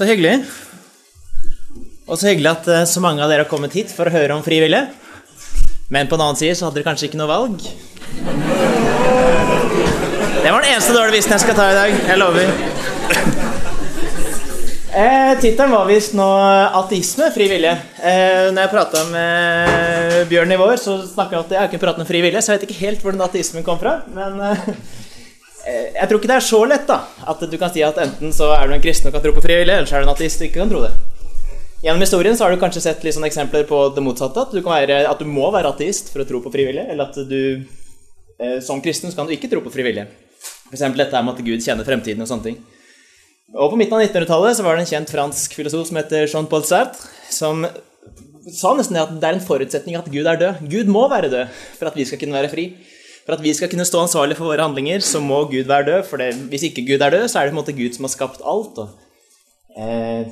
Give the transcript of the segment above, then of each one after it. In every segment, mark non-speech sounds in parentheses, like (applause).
Så hyggelig. Og så hyggelig at eh, så mange av dere har kommet hit for å høre om frivillige. Men på den annen side så hadde dere kanskje ikke noe valg. Det var den eneste dårlige visen jeg skal ta i dag. Jeg lover. Eh, Tittelen var visst nå 'Ateisme fri vilje'. Eh, når jeg prata med Bjørn i vår, så snakka han at jeg har ikke pratet om fri vilje, så jeg vet ikke helt hvor den ateismen kom fra. Men eh, eh, jeg tror ikke det er så lett da, at du kan si at enten så er du en kristen og kan tro på frivillig, eller så er du en ateist og ikke kan tro det. Gjennom historien så har du kanskje sett litt sånne eksempler på det motsatte. At du, være, at du må være ateist for å tro på frivillig, eller at du eh, som kristen så kan du ikke tro på frivillig. F.eks. dette med at Gud kjenner fremtiden og sånne ting. Og På midten av 1900-tallet så var det en kjent fransk filosof som heter Jean-Paul Sartre, som sa nesten det at det er en forutsetning at Gud er død. Gud må være død for at vi skal kunne være fri. For at vi skal kunne stå ansvarlig for våre handlinger, så må Gud være død. For det, hvis ikke Gud er død, så er det på en måte Gud som har skapt alt. Og, eh,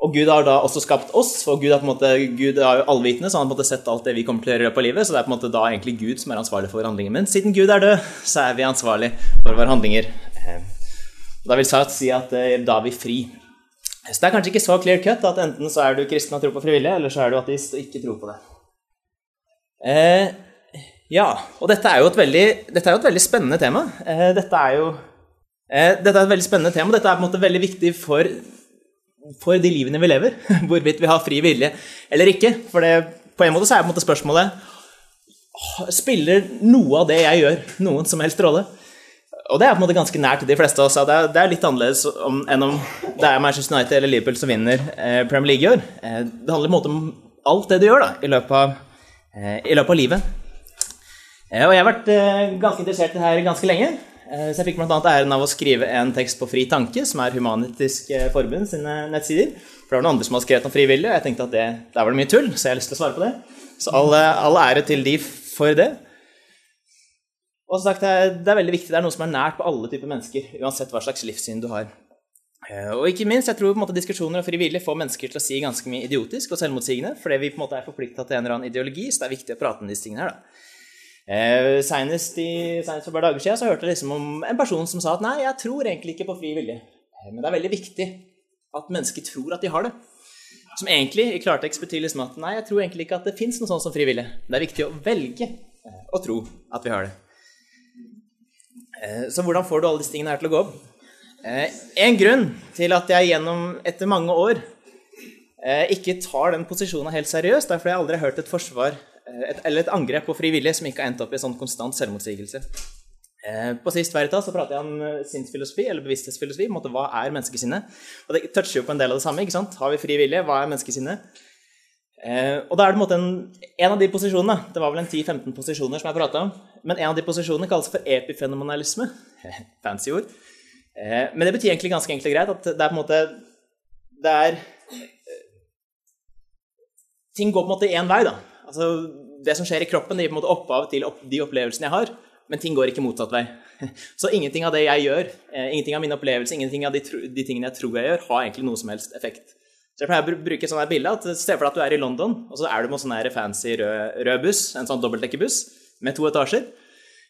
og Gud har da også skapt oss, for Gud er på en måte, Gud er jo allvitende, så han har på en måte sett alt det vi kommer til å gjøre i løpet av livet. Så det er på en måte da egentlig Gud som er ansvarlig for våre handlinger. Men siden Gud er død, så er vi ansvarlig for våre handlinger. Eh, Da vil Sartre si at eh, da er vi fri. Så det er kanskje ikke så clear cut at enten så er du kristen og tror på frivillig, eller så er du ateist og ikke tror på det. Eh, ja, og dette er jo et veldig, dette er jo et veldig spennende tema. Eh, dette er jo eh, dette er et veldig spennende tema. Dette er på en måte veldig viktig for, for de livene vi lever. (laughs) Hvorvidt vi har fri vilje eller ikke. For det, på en måte så er på en måte spørsmålet Spiller noe av det jeg gjør, noen som helst rolle? Og det er på en måte ganske nært de fleste av oss. Det er, det er litt annerledes om, enn om det er Manchester United eller Liverpool som vinner eh, Premier League i år. Eh, det handler på en måte om alt det du gjør da, i løpet av, eh, i løpet av livet. Eh, og jeg har vært eh, ganske interessert i det her ganske lenge. Eh, så jeg fikk bl.a. æren av å skrive en tekst på Fri Tanke, som er Humanitisk Forbund sine nettsider. For det var noen andre som hadde skrevet om frivillig, og jeg tenkte at det, der var det mye tull, så jeg har lyst til å svare på det. Så all, all ære til de for det. Og sagt, det er, veldig viktig, det er noe som er nært på alle typer mennesker, uansett hva slags livssyn du har. Og ikke minst, jeg tror på en måte diskusjoner om frivillig får mennesker til å si ganske mye idiotisk og selvmotsigende, fordi vi på en måte er forplikta til en eller annen ideologi, så det er viktig å prate om disse tingene her, da. Eh, Senest, i, senest for par dager siden så hørte jeg liksom om en person som sa at nei, jeg tror egentlig ikke på fri vilje. Men det er veldig viktig at mennesker tror at de har det. Som egentlig i klartekst betyr liksom at nei, jeg tror egentlig ikke at det fins noe sånt som fri vilje. Det er viktig å velge å tro at vi har det. Så hvordan får du alle disse tingene her til å gå opp? En grunn til at jeg gjennom etter mange år ikke tar den posisjonen helt seriøst, er fordi jeg aldri har hørt et forsvar et, eller et angrep på frivillige som ikke har endt opp i sånn konstant selvmotsigelse. På sist Veritas så prater jeg om sinnsfilosofi, eller bevissthetsfilosofi. Måte, hva er menneskesinnet? Og det toucher jo på en del av det samme. ikke sant? Har vi fri vilje? Hva er menneskesinnet? Eh, og da er det på en måte en, en av de posisjonene Det var vel en 10-15 posisjoner som jeg prata om. Men en av de posisjonene kalles for epifenomenalisme. (laughs) Fancy ord. Eh, men det betyr egentlig ganske enkelt og greit at det er på en måte Det er Ting går på en måte én vei, da. Altså, det som skjer i kroppen, det gir på en måte opphav til opp, de opplevelsene jeg har, men ting går ikke motsatt vei. (laughs) Så ingenting av det jeg gjør, eh, ingenting av min opplevelse, ingenting av de, de, tingene jeg tror jeg gjør, har egentlig noe som helst effekt. Så jeg pleier å bruke et sånt bilde. at Se for deg at du er i London, og så er du med en sånn fancy rød, rød buss, en sånn dobbeltdekkerbuss med to etasjer.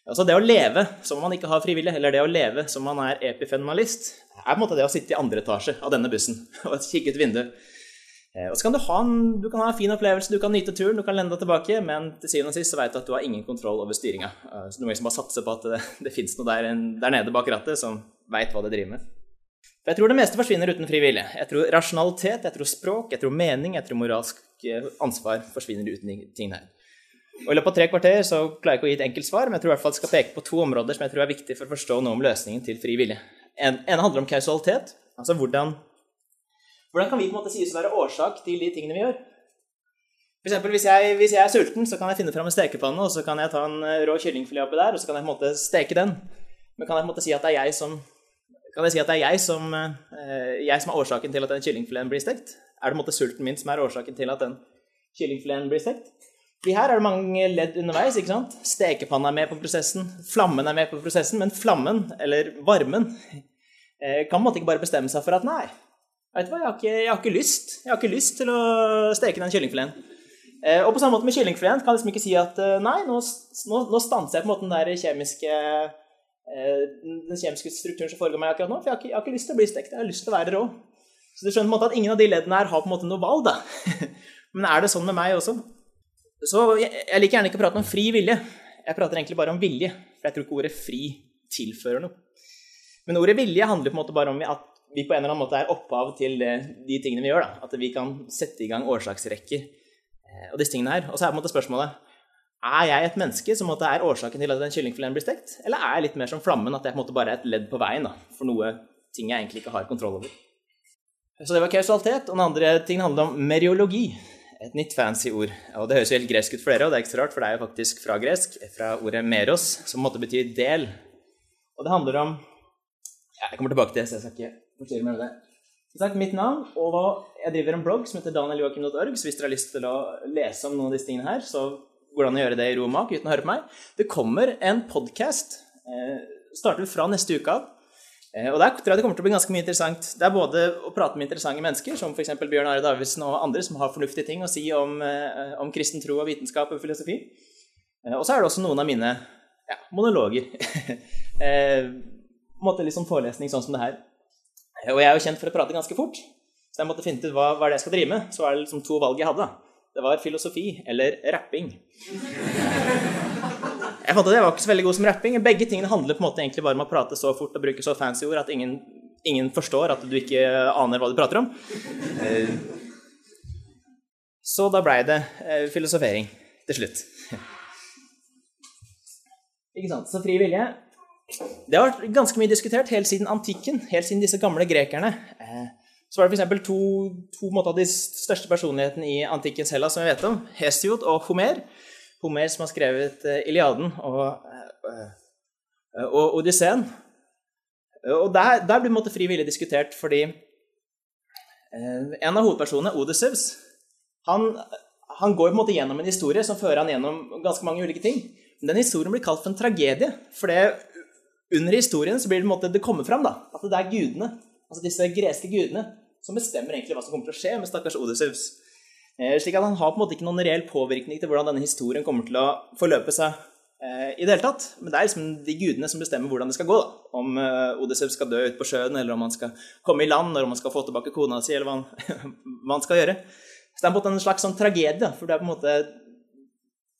Altså Det å leve som om man ikke har frivillig, eller det å leve som om man er epifenomenalist, er på en måte det å sitte i andre etasje av denne bussen (laughs) og kikke ut vinduet. Og så kan du ha en, du kan ha en fin opplevelse, du kan nyte turen, du kan lende deg tilbake, men til syvende og sist så vet du at du har ingen kontroll over styringa. Så du må liksom bare satse på at det, (laughs) det fins noe der, der, nede bak rattet som veit hva det driver med. For jeg tror det meste forsvinner uten fri vilje. Jeg tror rasjonalitet, jeg tror språk, jeg tror mening, jeg tror moralsk ansvar forsvinner uten ting her. Og I løpet av tre kvarter så klarer jeg ikke å gi et enkelt svar, men jeg tror i hvert fall jeg skal peke på to områder som jeg tror er viktig for å forstå noe om løsningen til fri vilje. En, en handler om kausalitet, altså hvordan, hvordan kan vi på en måte sies å være årsak til de tingene vi gjør. For eksempel, hvis jeg, hvis jeg er sulten, så kan jeg finne fram en stekepanne og så kan jeg ta en rå kyllingfilet oppi der og så kan jeg på en måte steke den. Men kan jeg på en måte si at det er jeg som si er jeg som, jeg som er årsaken til at den kyllingfileten blir stekt? Er det på en måte sulten min som er årsaken til at den kyllingfileten blir stekt? Fordi her er det mange ledd underveis. ikke sant? Stekepanna er med på prosessen, flammen er med på prosessen, men flammen, eller varmen, kan på en måte ikke bare bestemme seg for at nei, vet du hva, jeg har ikke, jeg har ikke lyst Jeg har ikke lyst til å steke den kyllingfileten. Og på samme måte med kyllingfileten kan jeg liksom ikke si at nei, nå, nå, nå stanser jeg på en måte den der kjemiske den kjemiske strukturen som foregår meg akkurat nå. For jeg har, ikke, jeg har ikke lyst til å bli stekt, jeg har lyst til å være rå. Så du skjønner på en måte at ingen av de leddene her har på en måte noe valg, da. (laughs) Men er det sånn med meg også? Så jeg, jeg liker gjerne ikke å prate om fri vilje. Jeg prater egentlig bare om vilje, for jeg tror ikke ordet fri tilfører noe. Men ordet vilje handler på en måte bare om at vi på en eller annen måte er opphav til de tingene vi gjør. Da. At vi kan sette i gang årsaksrekker eh, og disse tingene her. Og så er på en måte spørsmålet er jeg et menneske som er årsaken til at den kyllingfileten blir stekt, eller er jeg litt mer som flammen, at jeg på en måte bare er et ledd på veien da, for noe ting jeg egentlig ikke har kontroll over? Så det var kausalitet. Og den andre tingen handler om meriologi. Et nytt fancy ord. Og det høres jo helt gresk ut for dere, og det er ikke så rart, for det er jo faktisk fra gresk, fra ordet meros, som måtte bety del. Og det handler om ja, Jeg kommer tilbake til det, så jeg skal ikke forstyrre meg med det. Som mitt navn, og jeg driver en blogg som heter danieljoakim.org, så hvis dere har lyst til å lese om noen av disse tingene her, så går det an å gjøre det i ro og mak uten å høre på meg. Det kommer en podkast. Eh, starter fra neste uke av Eh, og Der tror jeg det kommer til å bli ganske mye interessant. Det er både å prate med interessante mennesker, som f.eks. Bjørn Are Davidsen og andre, som har fornuftige ting å si om, eh, om kristen tro og vitenskap og filosofi. Eh, og så er det også noen av mine ja, monologer. (laughs) måte liksom forelesning sånn som det her. Og jeg er jo kjent for å prate ganske fort, så jeg måtte finne ut hva, hva det jeg skal drive med. Så var det liksom to valg jeg hadde. Det var filosofi eller rapping. Jeg fant at jeg var ikke så veldig god som rapping. Begge tingene handler på en måte egentlig bare om å prate så fort og bruke så fancy ord at ingen, ingen forstår at du ikke aner hva du prater om. Så da blei det eh, filosofering til slutt. Ikke sant. Så fri vilje Det har vært ganske mye diskutert helt siden antikken, helt siden disse gamle grekerne. Eh, så var det f.eks. to, to av de største personlighetene i antikkens Hellas som vi vet om, Hesiod og Homer. Homer som har skrevet eh, Iliaden og, eh, og Odysseen. Og der, der blir måte, fri vilje diskutert fordi en av hovedpersonene, Odysseus, han, han, går på en måte gjennom en historie som fører han gjennom ganske mange ulike ting. Men den historien blir kalt for en tragedie, for under historien så blir det, måte, det kommer fram da, at det er gudene, altså disse greske gudene, som bestemmer egentlig hva som kommer til å skje med stakkars Odysseus. Eh, slik at han har på en måte ikke noen reell påvirkning til hvordan denne historien kommer til å forløpe seg eh, i det hele tatt. Men det er liksom de gudene som bestemmer hvordan det skal gå. Da. Om uh, Odyssey skal dø ute på sjøen, eller om han skal komme i land, eller om han skal få tilbake kona si, eller hva han, (laughs) hva han skal gjøre. Så det er på en måte en slags sånn tragedie, for det er på en måte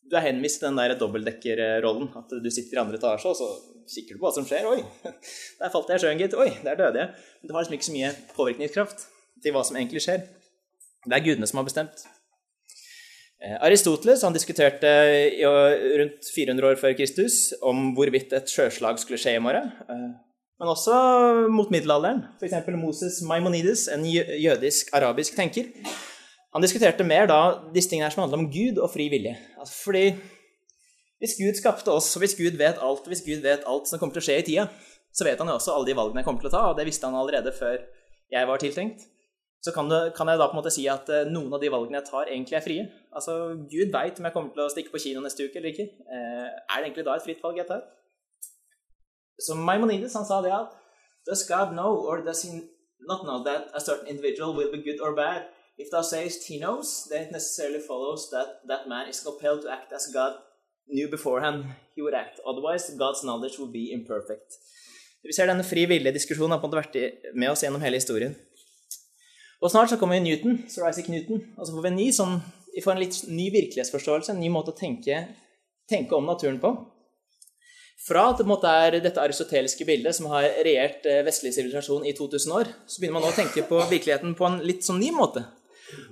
du er henvist til den der dobbeltdekkerrollen. At du sitter i andre etasje, og så kikker du på hva som skjer. Oi, (laughs) der falt jeg i sjøen, gitt. Oi, der døde jeg. Du har liksom ikke så mye påvirkningskraft til hva som egentlig skjer. Det er gudene som har bestemt. Eh, Aristoteles han diskuterte rundt 400 år før Kristus om hvorvidt et sjøslag skulle skje i morgen. Eh, men også mot middelalderen. F.eks. Moses Maimonides, en jødisk-arabisk tenker. Han diskuterte mer da disse tingene her som handler om Gud og fri vilje. Altså fordi hvis Gud skapte oss, og hvis Gud vet alt, og hvis Gud vet alt som kommer til å skje i tida, så vet han jo også alle de valgene jeg kommer til å ta, og det visste han allerede før jeg var tiltenkt så kan, du, kan, jeg da på en måte si at uh, noen av de valgene jeg tar, egentlig er frie. Altså, Gud veit om jeg kommer til å stikke på kino neste uke eller ikke. Uh, er det egentlig da et fritt valg jeg tar? Så Maimonides han sa det at Does God know, or does he not know that a certain individual will be good or bad? If thou sayest he knows, then it necessarily follows that that man is compelled to act as God knew beforehand he would act. Otherwise, God's knowledge would be imperfect. Vi ser denne fri vilje-diskusjonen har på en måte vært med oss gjennom hele historien. Og snart så kommer Newton, Sir Isaac Newton, og så får vi en ny, sånn, får en litt ny virkelighetsforståelse, en ny måte å tenke, tenke om naturen på. Fra at det måte, er dette aristoteliske bildet som har regjert eh, vestlig sivilisasjon i 2000 år, så begynner man nå å tenke på virkeligheten på en litt sånn ny måte.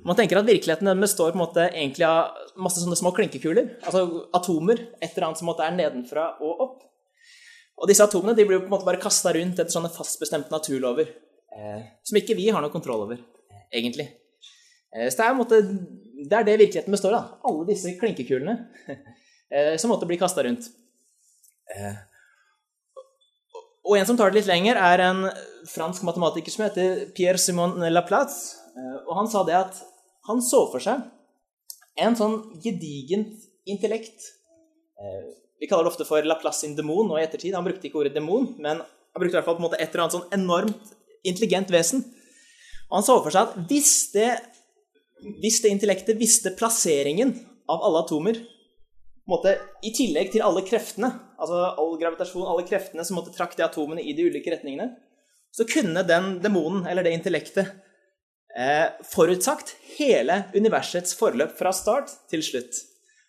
Man tenker at virkeligheten består på en måte egentlig av masse sånne små klinkekuler, altså atomer, et eller annet som er nedenfra og opp. Og disse atomene de blir på en måte bare kasta rundt etter sånne fastbestemte naturlover, eh, som ikke vi har noe kontroll over egentlig. Eh, så det er, måte, det er det virkeligheten består av. Alle disse klinkekulene (laughs) eh, som måtte bli kasta rundt. Eh, og en som tar det litt lenger, er en fransk matematiker som heter Pierre Simon Laplace. Og han sa det at han så for seg en sånn gedigent intellekt Vi kaller det ofte for Laplace in demon nå i ettertid. Han brukte ikke ordet demon, men han brukte i hvert fall på en måte et eller annet sånn enormt intelligent vesen og han så for seg at hvis det, hvis det intellektet visste plasseringen av alle atomer måte, I tillegg til alle kreftene, altså all gravitasjon, alle kreftene som måtte trakk de atomene i de ulike retningene, så kunne den demonen, eller det intellektet, eh, forutsagt hele universets forløp fra start til slutt.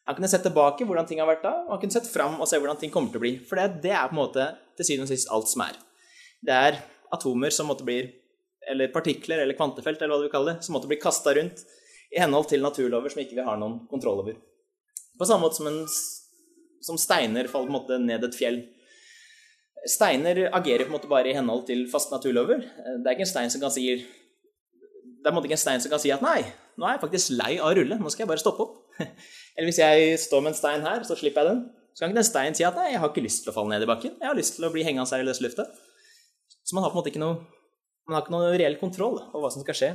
Han kunne sett tilbake hvordan ting har vært da, og han kunne sett fram og se hvordan ting kommer til å bli. For det, det er på en måte til syvende og sist alt som er. Det er atomer som måtte bli Eller partikler eller kvantefelt eller hva du vil kalle det, som måtte bli kasta rundt i henhold til naturlover som ikke vi har noen kontroll over. På samme måte som, en, som steiner faller på en måte ned et fjell. Steiner agerer på en måte bare i henhold til faste naturlover. Det er ikke en stein som kan si det er på en måte ikke en stein som kan si at nei, nå er jeg faktisk lei av å rulle, nå skal jeg bare stoppe opp. (laughs) Eller hvis jeg står med en stein her, så slipper jeg den. Så kan ikke den steinen si at nei, jeg har ikke lyst til å falle ned i bakken. Jeg har lyst til å bli hengende her i løse lufta. Så man har på en måte ikke noe, man har ikke noe reell kontroll over hva som skal skje.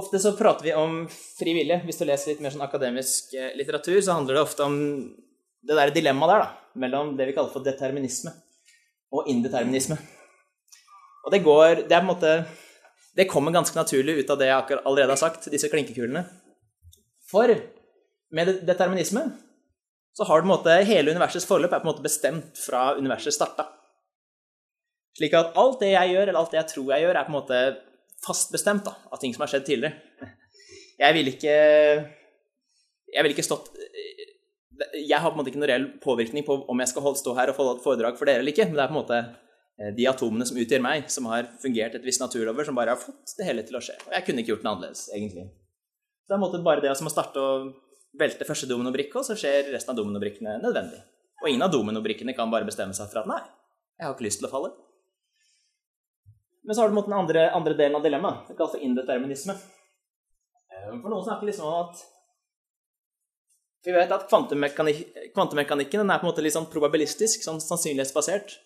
Ofte så prater vi om fri vilje. Hvis du leser litt mer sånn akademisk eh, litteratur, så handler det ofte om det der dilemmaet der, da, mellom det vi kaller for determinisme og indeterminisme. Og det går Det er på en måte Det kommer ganske naturlig ut av det jeg allerede har sagt, disse klinkekulene. For med determinisme så har du måte hele universets forløp er på en måte bestemt fra universet starta. Slik at alt det jeg gjør, eller alt det jeg tror jeg gjør, er på en måte fast bestemt da, av ting som har skjedd tidligere. Jeg vil ikke Jeg ville ikke stått Jeg har på en måte ikke noen reell påvirkning på om jeg skal stå her og få foredrag for dere eller ikke, men det er på en måte de atomene som utgjør meg, som har fungert et visst naturlover, som bare har fått det hele til å skje. Og jeg kunne ikke gjort det annerledes, egentlig. Så det er bare det som å starte å velte første dominobrikke, og så skjer resten av dominobrikkene nødvendig. Og ingen av dominobrikkene kan bare bestemme seg for at nei, jeg har ikke lyst til å falle. Men så har du den andre, andre delen av dilemmaet. Det kalles for indeterminisme. Eh, for noen snakker liksom om at Vi vet at kvantemekanik kvantemekanikken er på en måte litt sånn probabilistisk, sånn sannsynlighetsbasert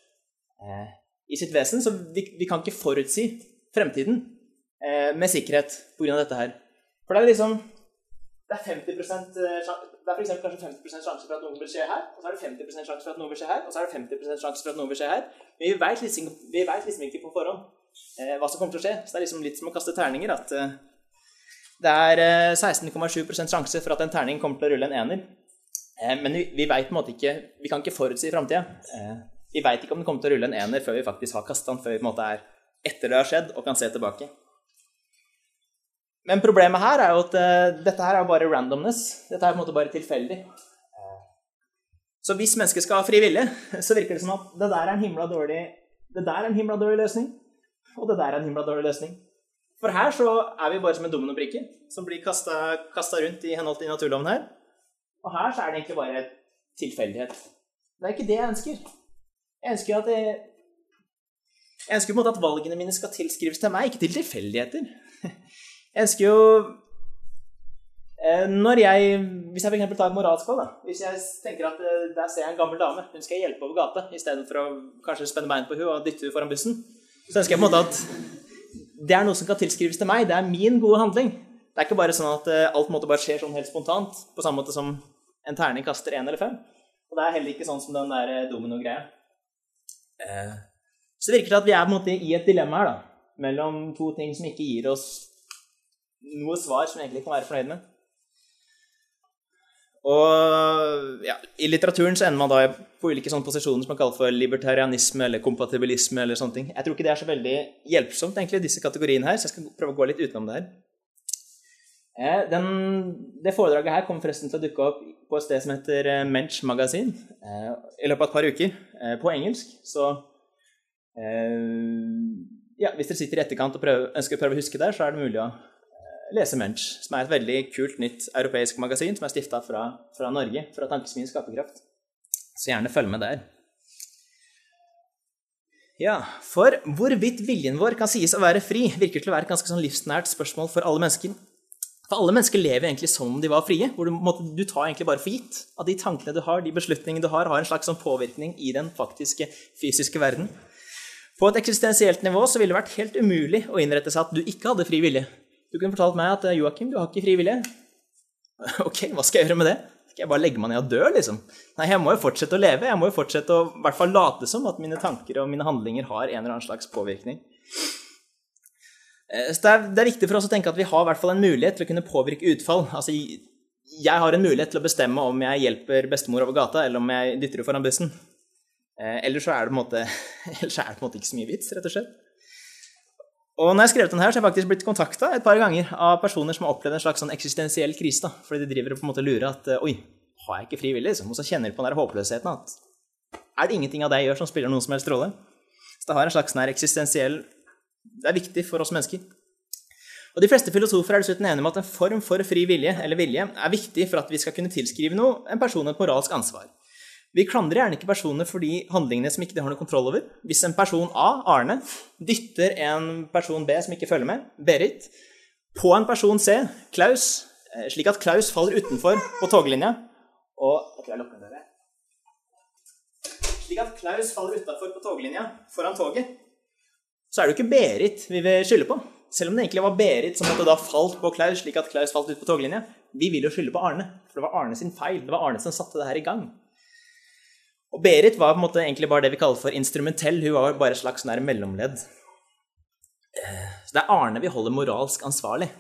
eh, i sitt vesen. Så vi, vi, kan ikke forutsi fremtiden eh, med sikkerhet pga. dette her. For det er liksom Det er 50 det er for kanskje 50% sjanse for at noe vil skje her, og så er det 50% sjanse for at noe vil skje her, og så er det 50% sjanse for at noe vil skje her. Men vi vet liksom, vet liksom ikke på forhånd eh, hva som kommer til å skje. Så det er liksom litt som å kaste terninger. at eh, Det er eh, 16,7 sjanse for at en terning kommer til å rulle en ener. Eh, men vi, vi vet på en måte ikke Vi kan ikke forutsi framtida. Vi veit ikke om det kommer til å rulle en ener før vi faktisk har kasta den, før vi på en måte er etter det har skjedd og kan se tilbake. Men problemet her er jo at uh, dette her er bare randomness. Dette er på en måte bare tilfeldig. Så hvis mennesket skal ha fri vilje, (laughs) så virker det som at det der er en himla dårlig, det der er en himla dårlig løsning. Og det der er en himla dårlig løsning. For her så er vi bare som en dominobrikke som blir kasta rundt i henhold til naturloven her. Og her så er det egentlig bare tilfeldighet. Det er ikke det jeg ønsker. Jeg ønsker at jeg, jeg ønsker på en måte at valgene mine skal tilskrives til meg, ikke til tilfeldigheter. Jeg ønsker jo eh, når jeg, Hvis jeg f.eks. tar et moralsk valg, hvis jeg tenker at eh, der ser jeg en gammel dame, hun skal jeg hjelpe over gata istedenfor å kanskje spenne bein på henne og dytte henne foran bussen, så ønsker jeg på en måte at det er noe som kan tilskrives til meg. Det er min gode handling. Det er ikke bare sånn at eh, alt måtte bare skjer sånn helt spontant, på samme måte som en terning kaster én eller fem. Og det er heller ikke sånn som den der domino-greia. Så det virker til at vi er på en måte i et dilemma her, da. Mellom to ting som ikke gir oss noe svar som vi egentlig kan være fornøyd med. Og ja, I litteraturen så ender man da på ulike sånne posisjoner som man kaller for libertarianisme eller kompatibilisme. eller sånne ting. Jeg tror ikke det er så veldig hjelpsomt, egentlig, disse kategoriene her, så jeg skal prøve å gå litt utenom det her. Eh, den, det foredraget her kommer forresten til å dukke opp på et sted som heter Mench Mensch Magasin eh, i løpet av et par uker, på engelsk. Så ja, hvis dere sitter i etterkant og prøver, ønsker å prøve å huske der, så er det mulig å lese Mensch, som er et veldig kult nytt europeisk magasin som er stifta fra, fra, Norge, fra Tankesmien Skaperkraft. Så gjerne følg med der. Ja, for hvorvidt viljen vår kan sies å være fri, virker til å være et ganske sånn livsnært spørsmål for alle mennesker. For alle mennesker lever egentlig som om de var frie, hvor du, måtte, du tar egentlig bare for gitt at de tankene du har, de beslutningene du har, har en slags sånn påvirkning i den faktiske fysiske verden. På et eksistensielt nivå så ville det vært helt umulig å innrette seg at du ikke hadde fri vilje. Du kunne fortalt meg at Joakim, du har ikke fri vilje. (laughs) Ok, hva skal jeg gjøre med det? Skal jeg bare legge meg ned og dø, liksom? Nei, jeg må jo fortsette å leve. Jeg må jo fortsette å i hvert fall late som at mine tanker og mine handlinger har en eller annen slags påvirkning. Eh, så det er, det er viktig for oss å tenke at vi har i hvert fall en mulighet til å kunne påvirke utfall. Altså, jeg har en mulighet til å bestemme om jeg hjelper bestemor over gata, eller om jeg dytter henne foran bussen. Eh, ellers så er det på en måte, (laughs) ellers er det på en måte ikke så mye vits, rett og slett. Og når jeg har skrevet den her, så har jeg faktisk blitt kontakta et par ganger av personer som har opplevd en slags sånn eksistensiell krise. da, Fordi de driver og på en måte lurer at oi, har jeg ikke fri vilje? Liksom? Og så kjenner de på den der håpløsheten at er det ingenting av det jeg gjør som spiller noen som helst rolle? Så det har en slags sånn eksistensiell Det er viktig for oss mennesker. Og De fleste filosofer er dessuten enige om at en form for fri vilje eller vilje er viktig for at vi skal kunne tilskrive noe, en person et moralsk ansvar. Vi klandrer gjerne ikke personer for de handlingene som ikke de har noe kontroll over. Hvis en person A, Arne, dytter en person B som ikke følger med, Berit, på en person C, Klaus, eh, slik at Klaus faller utenfor på toglinja og tror jeg lukker dere. Slik at Klaus faller utafor på toglinja foran toget, så er det jo ikke Berit vi vil skylde på. Selv om det egentlig var Berit som måtte da falt på Klaus, slik at Klaus falt ut på toglinja. Vi vil jo skylde på Arne, for det var Arne sin feil. Det var Arne som satte det her i gang. Og Berit var på en måte egentlig bare det vi kaller for instrumentell. Hun var bare et slags nær mellomledd. Så det er Arne vi holder moralsk ansvarlig.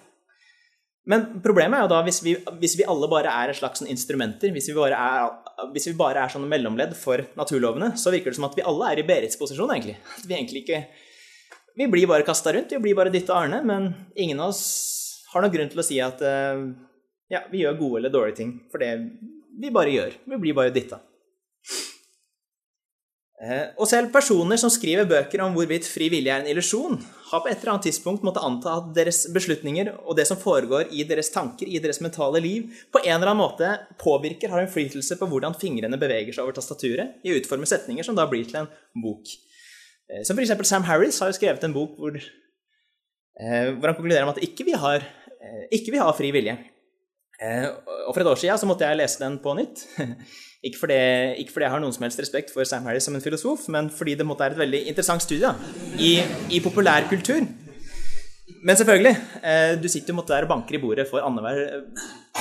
Men problemet er jo da hvis vi, hvis vi alle bare er et slags instrumenter, hvis vi, er, hvis vi bare er sånne mellomledd for naturlovene, så virker det som at vi alle er i Berits posisjon, egentlig. At vi egentlig ikke Vi blir bare kasta rundt, vi blir bare dytta Arne, men ingen av oss har noen grunn til å si at ja, vi gjør gode eller dårlige ting. For det vi bare gjør. Vi blir bare dytta. Eh, og selv personer som skriver bøker om hvorvidt fri vilje er en illusjon, har på et eller annet tidspunkt måttet anta at deres beslutninger og det som foregår i deres tanker, i deres mentale liv, på en eller annen måte påvirker, har innflytelse på hvordan fingrene beveger seg over tastaturet i å utforme setninger som da blir til en bok. Eh, som f.eks. Sam Harris har jo skrevet en bok hvor, eh, hvor han konkluderer med at ikke vi har, ikke vi har fri vilje. Og for et år siden så måtte jeg lese den på nytt. (laughs) Ikke fordi, ikke fordi, jeg har noen som helst respekt for Sam Harris som en filosof, men fordi det måtte være et veldig interessant studie i, i populærkultur. Men selvfølgelig, eh, du sitter jo der og banker i bordet annenhver,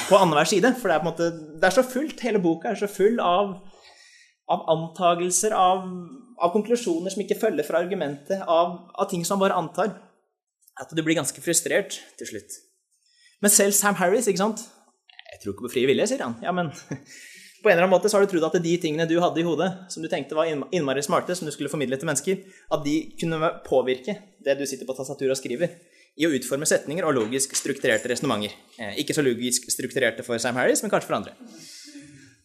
på annenhver side. For det er, måte, det er så fullt, hele boka er så full av, av antagelser, av, av, konklusjoner som ikke følger fra argumentet, av, av ting som man bare antar. At du blir ganske frustrert til slutt. Men selv Sam Harris, ikke sant Jeg tror ikke på fri vilje, sier han. Ja, men (laughs) på en eller annen måte så har du trodd at de tingene du hadde i hodet, som du tenkte var innmari smarte, som du skulle formidle til mennesker, at de kunne påvirke det du sitter på tastaturet og skriver, i å utforme setninger og logisk strukturerte resonnementer. Eh, ikke så logisk strukturerte for Sam Harris, men kanskje for andre.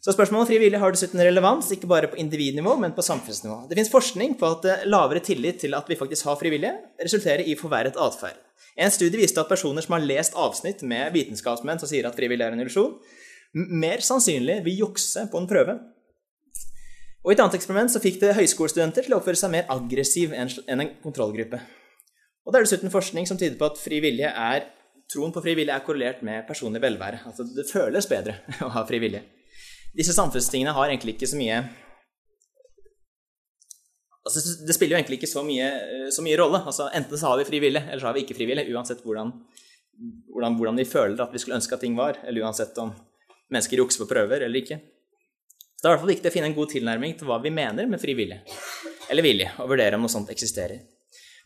Så spørsmålet om frivillig har dessuten relevans ikke bare på individnivå, men på samfunnsnivå. Det fins forskning på at lavere tillit til at vi faktisk har frivillige, resulterer i forverret atferd. En studie viste at personer som har lest avsnitt med vitenskapsmenn som sier at frivillig er en illusjon, mer sannsynlig vil jukse på en prøve. Og I et annet eksperiment så fikk det høyskolestudenter til å oppføre seg mer aggressiv enn en kontrollgruppe. Og Det er dessuten forskning som tyder på at er, troen på frivillig er korrelert med personlig velvære. Altså det føles bedre (laughs) å ha fri vilje. Disse samfunnstingene har egentlig ikke så mye altså Det spiller jo egentlig ikke så mye, så mye rolle. Altså Enten så har vi frivillig, eller så har vi ikke frivillig. Uansett hvordan, hvordan, hvordan vi føler at vi skulle ønske at ting var, eller uansett om mennesker jukser på prøver eller ikke. Så det er i hvert fall viktig å finne en god tilnærming til hva vi mener med frivillig eller vilje, og vurdere om noe sånt eksisterer.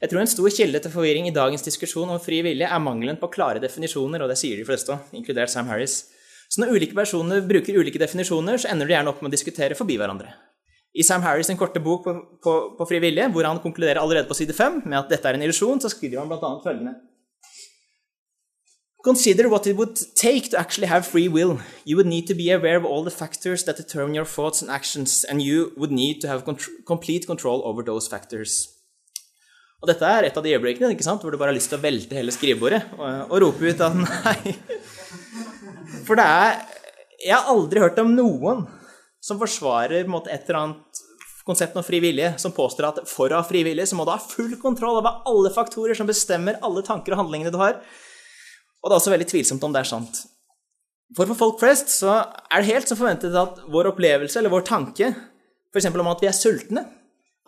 Jeg tror en stor kilde til forvirring i dagens diskusjon om fri vilje er mangelen på klare definisjoner, og det sier de fleste, inkludert Sam Harris. Så når ulike personer bruker ulike definisjoner, så ender de gjerne opp med å diskutere forbi hverandre. I Sam Harris' sin korte bok på, på, på fri vilje, hvor han konkluderer allerede på side fem med at dette er en illusjon, så skriver han bl.a. følgende Consider what it would take to actually have free will. You would need to be aware of all the factors that determine your thoughts and actions, and you would need to have complete control over those factors. Og dette er et av de øyeblikkene hvor du bare har lyst til å velte hele skrivebordet og, og rope ut at (laughs) nei. For det er Jeg har aldri hørt om noen som forsvarer måte, et eller annet konsept om fri vilje, som påstår at for å ha fri vilje så må du ha full kontroll over alle faktorer som bestemmer alle tanker og handlingene du har. Og det er også veldig tvilsomt om det er sant. For for folk flest så er det helt som forventet at vår opplevelse eller vår tanke f.eks. om at vi er sultne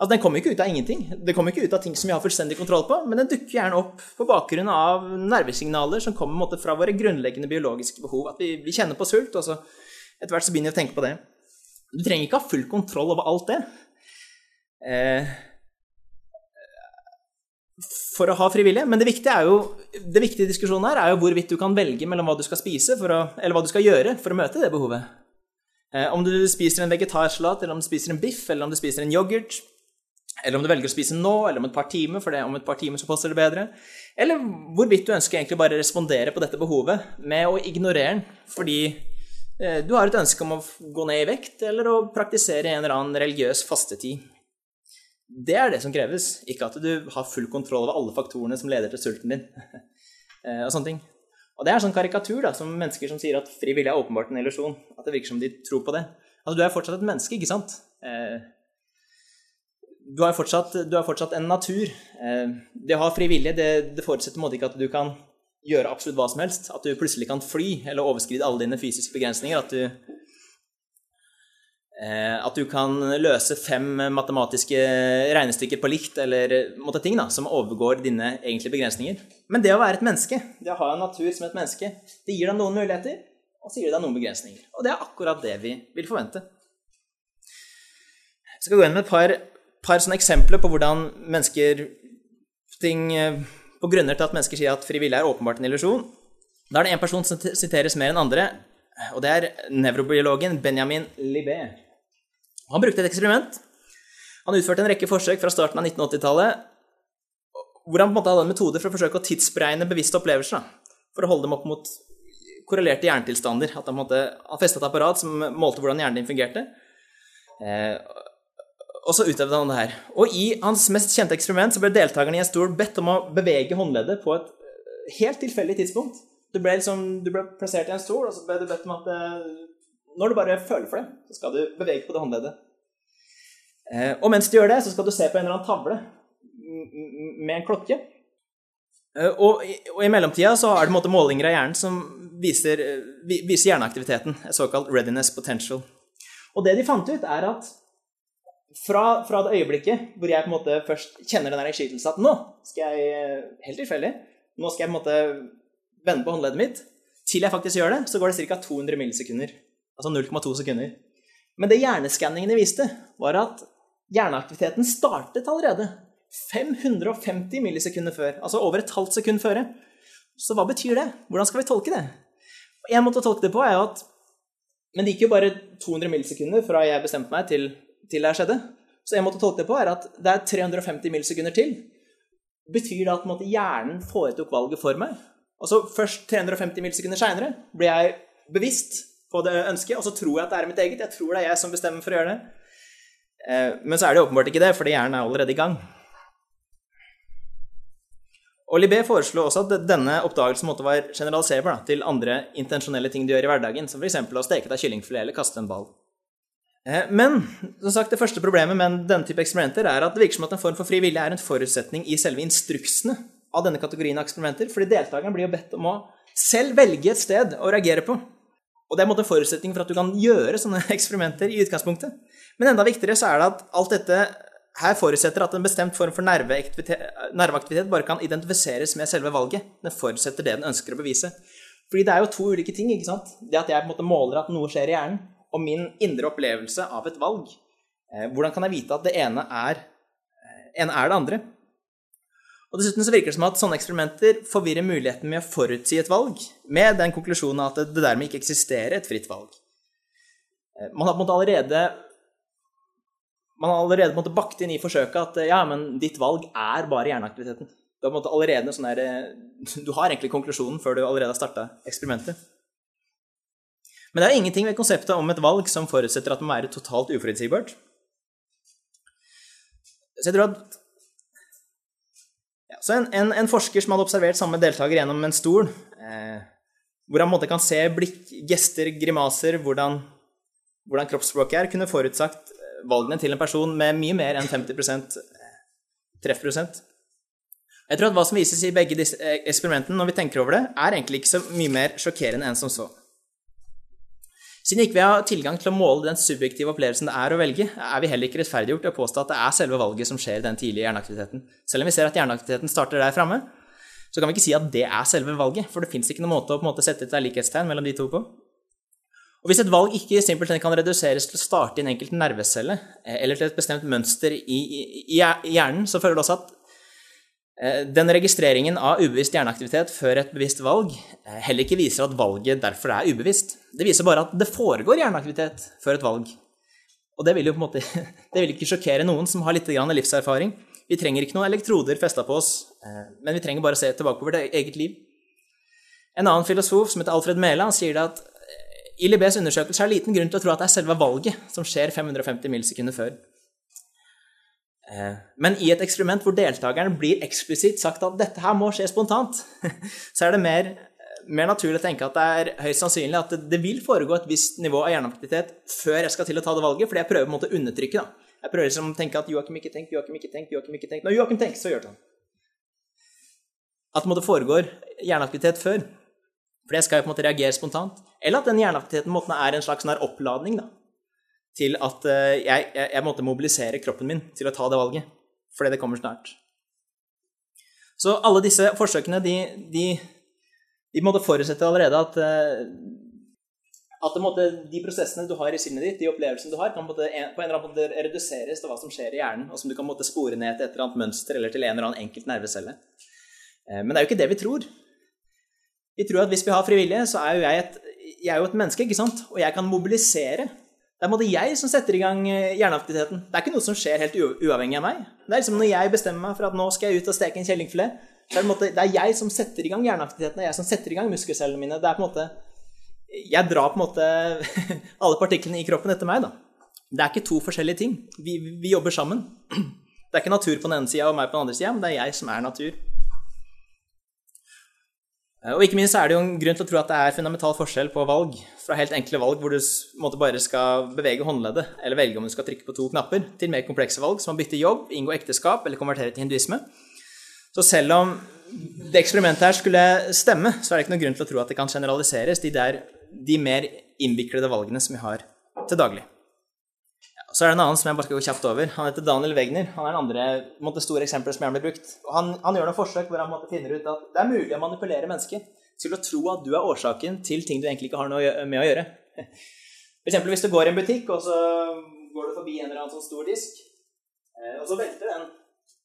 altså Den kommer ikke ut av ingenting. Det kommer ikke ut av ting som vi har fullstendig kontroll på, men den dukker gjerne opp på bakgrunn av nervesignaler som kommer fra våre grunnleggende biologiske behov. At vi, vi kjenner på sult, og så etter hvert så begynner vi å tenke på det. Du trenger ikke ha full kontroll over alt det. Eh, for å ha frivillige. Men det viktige, jo, det viktige diskusjonen her er jo hvorvidt du kan velge mellom hva du skal spise, å, eller hva du skal gjøre for å møte det behovet. Eh, om du spiser en vegetarsalat, eller om du spiser en biff, eller om du spiser en yoghurt, Eller om du velger å spise nå, eller om et par timer, for det, om et par timer så passer det bedre. Eller hvorvidt du ønsker egentlig bare å respondere på dette behovet med å ignorere den fordi eh, du har et ønske om å gå ned i vekt, eller å praktisere en eller annen religiøs fastetid. Det er det som kreves, ikke at du har full kontroll over alle faktorene som leder til sulten din. (laughs) Eh, og sånne ting. Og det er sånn karikatur da, som mennesker som sier at fri vilje er åpenbart en illusjon. At det virker som de tror på det. Altså, du er fortsatt et menneske, ikke sant? Eh, du har fortsatt, du har fortsatt en natur. Eh, det å ha fri vilje det, det forutsetter på en måte ikke at du kan gjøre absolutt hva som helst. At du plutselig kan fly eller overskride alle dine fysiske begrensninger. At du, eh, at du kan løse fem matematiske regnestykker på likt eller måtte ting da, som overgår dine egentlige begrensninger. Men det å være et menneske, det å ha en natur som et menneske, det gir deg noen muligheter, og så gir det deg noen begrensninger. Og det er akkurat det vi vil forvente. Jeg skal gå inn med et par par sånne eksempler på hvordan mennesker ting, eh, På grunner til at mennesker sier at fri vilje er åpenbart en illusjon. Da er det én person som siteres mer enn andre, og det er nevrobiologen Benjamin Libet. Han brukte et eksperiment. Han utførte en rekke forsøk fra starten av 1980-tallet hvor han på en måte hadde en metode for å forsøke å tidsberegne bevisste opplevelser. For å holde dem opp mot korrelerte hjernetilstander. At han, han festet et apparat som målte hvordan hjernen din fungerte. Eh, og så utøvde han det her. Og i hans mest kjente eksperiment så ble deltakerne i en stol bedt om å bevege håndleddet på et eh, helt tilfeldig tidspunkt. Du ble, liksom, du ble plassert i en stol, og så ble du bedt om at eh, når du bare føler for det, så skal du bevege på det håndleddet. Eh, og mens du gjør det, så skal du se på en eller annen tavle med en klokke. Og, i mellomtida så er det måte målinger av hjernen som viser, viser hjerneaktiviteten, såkalt readiness potential. Og det de fant ut, er at fra, fra, det øyeblikket hvor jeg på en måte først kjenner den innskytelsen at nå skal jeg Helt tilfeldig. Nå skal jeg på en måte vende på håndleddet mitt. Til jeg faktisk gjør det, så går det ca. 200 millisekunder. Altså 0,2 sekunder. Men det hjerneskanningene viste, var at hjerneaktiviteten startet allerede 550 millisekunder før. Altså over et halvt sekund før. Så hva betyr det? Hvordan skal vi tolke det? En måte å tolke det på er jo at Men det gikk jo bare 200 millisekunder fra jeg bestemte meg, til til det skjedde. Så en måte å tolke det på er at det er 350 millisekunder til. Betyr det at måte, hjernen foretok valget for meg? Og så først 350 millisekunder seinere blir jeg bevisst på det ønsket, og så tror jeg at det er mitt eget. Jeg tror det er jeg som bestemmer for å gjøre det. Eh, men så er det åpenbart ikke det, fordi hjernen er allerede i gang. Og Libé foreslo også at denne oppdagelsen måtte være generaliserbar da, til andre intensjonelle ting du gjør i hverdagen, som f.eks. å steke deg kyllingfilet eller kaste en ball. Eh, men som sagt, det første problemet med denne type eksperimenter er at det virker som at en form for fri vilje er en forutsetning i selve instruksene av denne kategorien av eksperimenter, fordi deltakerne blir jo bedt om å selv velge et sted å reagere på. Og det er en måte forutsetning for at du kan gjøre sånne (laughs) eksperimenter i utgangspunktet. Men enda viktigere så er det at alt dette her forutsetter at en bestemt form for nerveaktivitet bare kan identifiseres med selve valget. Den forutsetter det den ønsker å bevise. Fordi det er jo to ulike ting. ikke sant? Det at jeg på en måte måler at noe skjer i hjernen, og min indre opplevelse av et valg. Eh, hvordan kan jeg vite at det ene er, eh, ene er det andre? Og Dessuten så virker det som at sånne eksperimenter forvirrer muligheten med å forutsi et valg, med den konklusjonen at det dermed ikke eksisterer et fritt valg. Eh, man har på en måte allerede man har allerede måte bakt inn i forsøket at ja, men ditt valg er bare hjerneaktiviteten. Du har, allerede sånn der, du har egentlig konklusjonen før du allerede har starta eksperimentet. Men det er ingenting ved konseptet om et valg som forutsetter at det må være totalt uforutsigbart. Så jeg tror at ja, så en, en, en, forsker som hadde observert samme deltaker gjennom en stol, eh, hvor han måtte kan se blikk, gester, grimaser, hvordan, hvordan kroppsspråket er, kunne forutsagt eh, valgene til en person med mye mer enn 50 eh, treffprosent. Jeg tror at hva som vises i begge disse eh, eksperimentene, når vi tenker over det, er egentlig ikke så mye mer sjokkerende enn som så. Siden ikke vi har tilgang til å måle den subjektive opplevelsen det er å velge, er vi heller ikke rettferdiggjort til å påstå at det er selve valget som skjer i den tidlige hjerneaktiviteten. Selv om vi ser at hjerneaktiviteten starter der framme, så kan vi ikke si at det er selve valget, for det fins ikke noen måte å måte sette et likhetstegn mellom de to på. Og Hvis et valg ikke simpelthen kan reduseres til å starte i en enkelt nervecelle, eh, eller til et bestemt mønster i, i, i hjernen, så føler det også at den registreringen av ubevisst hjerneaktivitet før et bevisst valg eh, heller ikke viser at valget derfor er ubevisst. Det viser bare at det foregår hjerneaktivitet før et valg. Og det vil jo på en måte, (laughs) det vil ikke sjokkere noen som har litt livserfaring. Vi trenger ikke noen elektroder festa på oss, eh, men vi trenger bare å se tilbake på vårt eget liv. En annen filosof som heter Alfred Mæland, sier at i B's undersøkelse er liten grunn til å tro at det er selve valget som skjer 550 millisekunder før. Eh, men i et eksperiment hvor deltakeren blir eksplisitt sagt at dette her må skje spontant, (laughs) så er det mer, mer naturlig å tenke at det er høyst sannsynlig at det, vil foregå et visst nivå av hjerneaktivitet før jeg skal til å ta det valget, fordi jeg prøver på en måte å undertrykke. da. Jeg prøver liksom å tenke at Joakim ikke tenk, Joakim ikke tenk, Joakim ikke tenk. Når Joakim tenker, så gjør det sånn. At det foregår hjerneaktivitet før. For det skal jo på en måte reagere spontant. Eller at den hjerneaktiviteten måten, er en slags sånn oppladning da, til at uh, jeg, jeg, jeg, måtte mobilisere kroppen min til å ta det valget. Fordi det kommer snart. Så alle disse forsøkene, de, de, de måtte forutsette allerede at uh, at måte, de prosessene du har i sinnet ditt, de opplevelsene du har, kan en, på en eller annen måte reduseres til hva som skjer i hjernen, og som du kan måte, spore ned til et eller annet mønster eller til en eller annen enkelt nervecelle. Eh, men det er jo ikke det vi tror. Vi tror at hvis vi har frivillige, så er jo jeg et, jeg er jo et menneske, ikke sant? og jeg kan mobilisere. Det er på en måte jeg som setter i gang eh, hjerneaktiviteten. Det er ikke noe som skjer helt uavhengig av meg. Det er liksom når jeg bestemmer meg for at nå skal jeg ut og steke en kjellingfilet, det er, måte, det er jeg som setter i gang hjerneaktiviteten, det er jeg som setter i gang muskelcellene mine. Det er på en måte jeg drar på en måte (laughs) alle partiklene i kroppen etter meg, da. Det er ikke to forskjellige ting. Vi, vi jobber sammen. (clears throat) Det er ikke natur på den ene sida og meg på den andre sida, men det er jeg som er natur. Og ikke minst er det jo en grunn til å tro at det er fundamental forskjell på valg. Fra helt enkle valg hvor du bare skal bevege håndleddet, eller velge om du skal trykke på to knapper, til mer komplekse valg, som å bytte jobb, inngå ekteskap eller konvertere til hinduisme. Så selv om det eksperimentet her skulle stemme, så er det ikke noen grunn til å tro at det kan generaliseres. De der de mer innviklede valgene som vi har til daglig. Er det en annen som jeg bare skal gå kjapt over. Han heter Daniel Wegner. Han er den andre måte, store eksempelet som gjerne blir brukt. Han, han, gjør noen forsøk hvor han måte, finner ut at det er mulig å manipulere mennesker til å tro at du er årsaken til ting du egentlig ikke har noe med å gjøre. Eksempel hvis du går i en butikk, og så går du forbi en eller annen sånn stor disk, eh, og så velter den.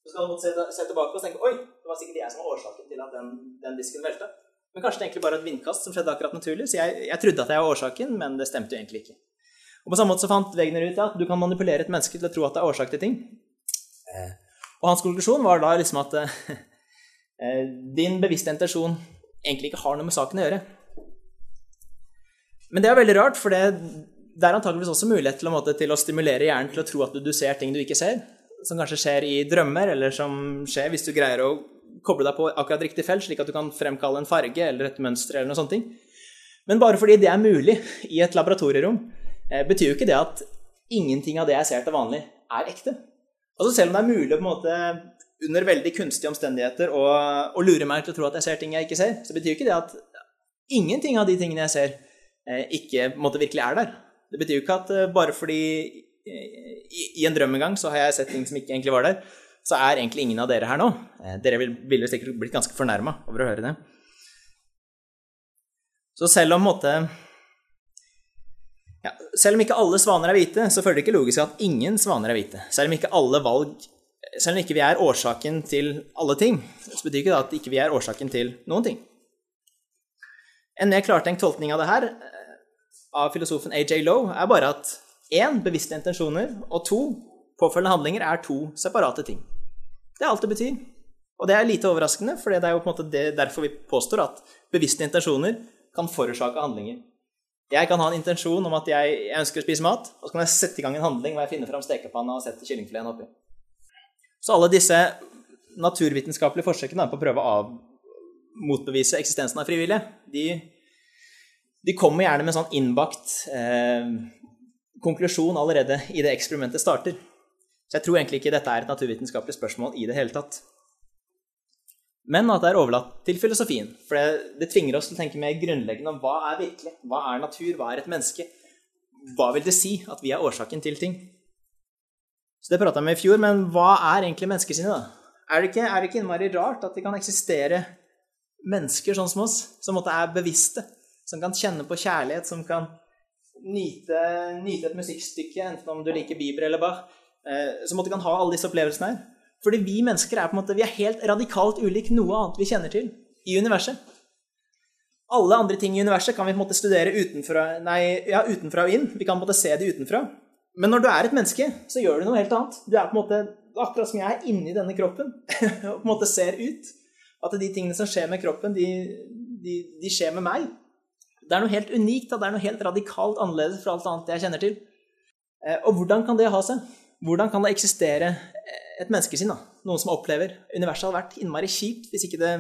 Så skal du se, se tilbake og tenke Oi, det var sikkert jeg som var årsaken til at den, den disken velta. Men kanskje det egentlig bare et vindkast som skjedde akkurat naturlig. Så jeg, jeg trodde at jeg var årsaken, men det stemte jo egentlig ikke. Og På samme måte så fant Wegner ut at du kan manipulere et menneske til å tro at det er årsak til ting. Eh, og hans konklusjon var da liksom at eh, din bevisste intensjon egentlig ikke har noe med saken å gjøre. Men det er veldig rart, for det, det er antakeligvis også mulighet til, måte, til, å stimulere hjernen til å tro at du, du ser ting du ikke ser. Som kanskje skjer i drømmer, eller som skjer hvis du greier å koble deg på akkurat riktig felt, slik at du kan fremkalle en farge eller et mønster eller noe sånt. Men bare fordi det er mulig i et laboratorierom, eh, betyr jo ikke det at ingenting av det jeg ser til vanlig, er ekte. Altså Selv om det er mulig på en måte under veldig kunstige omstendigheter å, lure meg til å tro at jeg ser ting jeg ikke ser, så betyr jo ikke det at ingenting av de tingene jeg ser, eh, ikke på en måte virkelig er der. Det betyr jo ikke at eh, bare fordi i, en drøm en gang så har jeg sett ting som ikke egentlig var der, så er egentlig ingen av dere her nå. Eh, dere ville sikkert blitt ganske fornærma over å høre det. Så selv om måte, ja, Selv om ikke alle svaner er hvite, så føler det ikke logisk at ingen svaner er hvite. Selv om ikke alle valg selv om ikke vi er årsaken til alle ting, så betyr ikke det at ikke vi er årsaken til noen ting. En mer klartenkt tolkning av det her eh, av filosofen AJ Lowe er bare at én bevisste intensjoner og to påfølgende handlinger er to separate ting. Det er alt det betyr. Og det er lite overraskende, for det er jo på en måte det, derfor vi påstår at bevisste intensjoner kan forårsake handlinger. Jeg kan ha en intensjon om at jeg, ønsker å spise mat, og så kan jeg sette i gang en handling hvor jeg finner fram stekepanna og setter kyllingfileten oppi. Så alle disse naturvitenskapelige forsøkene på å prøve å motbevise eksistensen av frivillige, de, de kommer gjerne med en sånn innbakt eh, konklusjon allerede i det eksperimentet starter. Så jeg tror egentlig ikke dette er et naturvitenskapelig spørsmål i det hele tatt. Men at det er overlatt til filosofien. For det, det tvinger oss til å tenke mer grunnleggende om hva er virkelig, hva er natur, hva er et menneske? Hva vil det si at vi er årsaken til ting? Så det prata vi om i fjor, men hva er egentlig menneskesinnet, da? Er det, ikke, er det ikke innmari rart at det kan eksistere mennesker sånn som oss, som måtte er bevisste, som kan kjenne på kjærlighet, som kan nyte, nyte et musikkstykke, enten om du liker Bieber eller Bach, Eh, så måtte kan ha alle disse opplevelsene her. Fordi vi mennesker er på en måte, vi er helt radikalt ulik noe annet vi kjenner til i universet. Alle andre ting i universet kan vi på en måte studere utenfra, nei, ja, utenfra og inn. Vi kan på en måte se det utenfra. men når du er et menneske, så gjør du noe helt annet. Du er på en måte akkurat som jeg er inni denne kroppen (laughs) og på en måte ser ut. At de tingene som skjer med kroppen, de, de, de skjer med meg. Det er noe helt unikt, det er noe helt radikalt annerledes fra alt annet jeg kjenner til. Eh, og hvordan kan det ha seg? Hvordan kan det eksistere et menneskesinn? da? Noen som opplever universet hadde vært innmari kjipt hvis, det,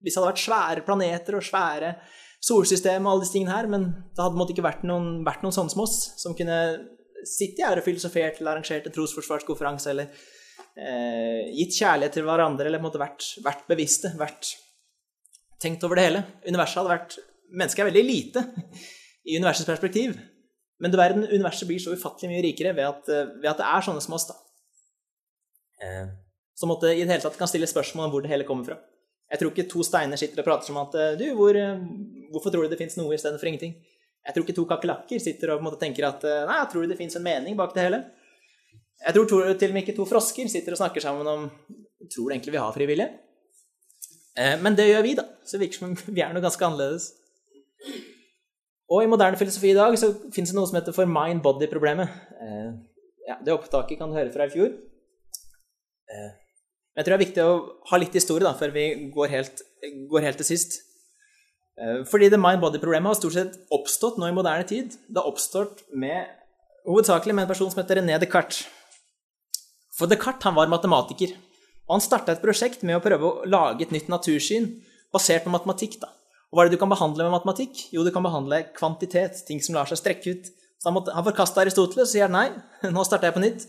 hvis det hadde vært svære planeter og svære solsystem og alle disse tingene her, men det hadde måtte ikke vært noen, vært noen sånne som oss, som kunne sittet her og filosofert eller arrangert en trosforsvarskonferanse eller eh, gitt kjærlighet til hverandre eller på en måte vært, vært, bevisste, vært tenkt over det hele. Universet hadde vært Mennesket er veldig lite i universets perspektiv, men du verden, universet blir så ufattelig mye rikere ved at, ved at det er sånne som oss, da. Eh, som måtte i det hele tatt kan stille spørsmål om hvor det hele kommer fra. Jeg tror ikke to steiner sitter og prater som at du, hvor, hvorfor tror du det fins noe istedenfor ingenting? Jeg tror ikke to kakerlakker sitter og tenker at nei, jeg tror det fins en mening bak det hele. Jeg tror to, til og med ikke to frosker sitter og snakker sammen om tror egentlig vi har frivillige. Eh, men det gjør vi, da. Så det virker som (laughs) vi er noe ganske annerledes. Og i moderne filosofi i dag så fins det noe som heter for mind-body-problemet. Eh, ja, det opptaket kan du høre fra i fjor. Eh, jeg tror det er viktig å ha litt historie da, før vi går helt, går helt til sist. Eh, fordi the mind-body-problemet har stort sett oppstått nå i moderne tid. Det har oppstått med, hovedsakelig med en person som heter René Descartes. For Descartes han var matematiker, og han starta et prosjekt med å prøve å lage et nytt natursyn basert på matematikk. da. Og Hva er det du kan behandle med matematikk? Jo, du kan behandle kvantitet, ting som lar seg strekke ut. Så Han, måtte, han forkasta Aristoteles og sier nei, (laughs) nå starter jeg på nytt.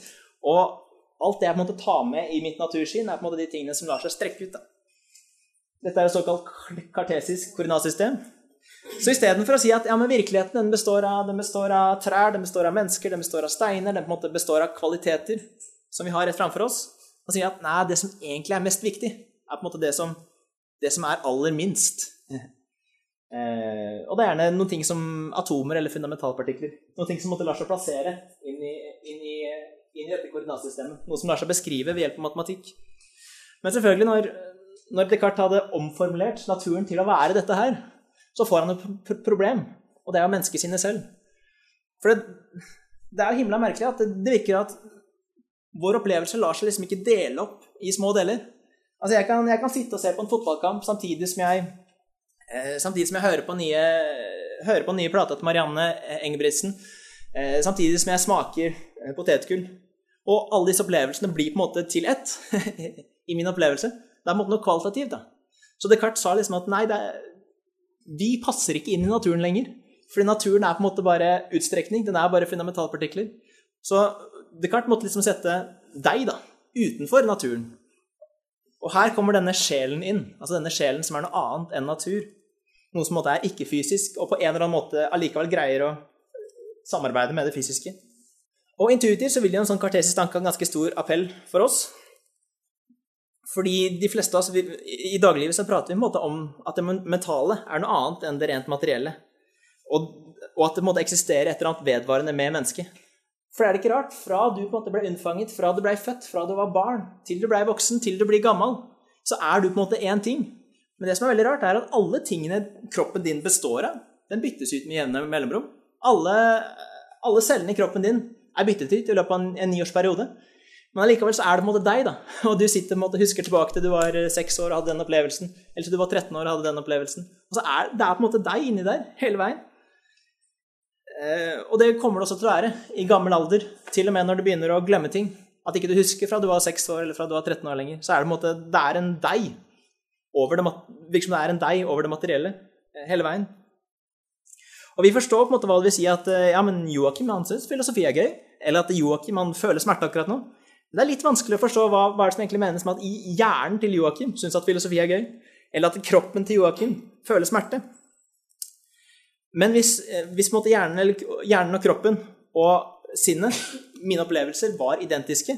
Og alt det jeg på en måte tar med i mitt natursyn, er på en måte de tingene som lar seg strekke ut. da. Dette er et såkalt kartesisk koordinatsystem. Så istedenfor å si at ja, virkeligheten den består, av, den består av trær, den består av mennesker, den består av steiner, den på en måte består av kvaliteter som vi har rett framfor oss, så sier at nei, det som egentlig er mest viktig, er på en måte det som, det som er aller minst. (laughs) Eh, og det er gjerne noen ting som atomer eller fundamentalpartikler. Noen ting som måtte lar seg plassere inn i, inn i, inn i dette koordinatsystemet. Noe som lar seg beskrive ved hjelp av matematikk. Men selvfølgelig, når når Descartes hadde omformulert naturen til å være dette her, så får han et problem, og det er jo menneskesinnet selv. For det, det er jo himla merkelig at det, det, virker at vår opplevelse lar seg liksom ikke dele opp i små deler. Altså jeg kan, jeg kan sitte og se på en fotballkamp samtidig som jeg, eh, samtidig som jeg hører på nye, hører på nye plata til Marianne Engebrigtsen, eh, samtidig som jeg smaker eh, potetgull. Og alle disse opplevelsene blir på en måte til ett (laughs) i min opplevelse. Det er på en måte noe kvalitativt. da. Så Descartes sa liksom at nei, er, vi passer ikke inn i naturen lenger. Fordi naturen er på en måte bare utstrekning. Den er bare fundamentalpartikler. Så Descartes måtte liksom sette deg da, utenfor naturen. Og her kommer denne sjelen inn. Altså denne sjelen som er noe annet enn natur. Noe som på en måte er ikke-fysisk, og på en eller annen måte allikevel greier å samarbeide med det fysiske. Og intuitivt så vil jo en sånn kartesisk tanke ha en ganske stor appell for oss. Fordi de fleste av oss, I dagliglivet så prater vi på en måte om at det mentale er noe annet enn det rent materielle. Og, og at det måtte eksistere et eller annet vedvarende med mennesket. For er det ikke rart? Fra du på en måte ble unnfanget, fra du ble født, fra du var barn, til du ble voksen, til du blir gammel, så er du på en måte én ting. Men det som er veldig rart, er at alle tingene kroppen din består av, den byttes ut med jevne mellomrom. Alle, alle, cellene i kroppen din er byttet ut i løpet av en, en niårsperiode. Men allikevel så er det på en måte deg, da. (laughs) Og du sitter og husker tilbake til du var eh, seks år og hadde den opplevelsen. Eller til du var 13 år og hadde den opplevelsen. Og så er det er på en måte deg inni der hele veien. Eh, og det kommer det også til å være i gammel alder. Til og med når du begynner å glemme ting. At ikke du husker fra du var seks år eller fra du var 13 år lenger. Så er det på en måte det er en deg over det, det er en deg over det materielle eh, hele veien. Og vi forstår på en måte hva det vil si at eh, ja, men Joakim han syns filosofi er gøy. Eller at Joakim han føler smerte akkurat nå. Det er litt vanskelig å forstå hva, hva er det som egentlig menes med at hjernen til Joakim syns at filosofi er gøy, eller at kroppen til Joakim føler smerte. Men hvis, eh, hvis hjernen, hjernen, og kroppen og sinnet, mine opplevelser, var identiske,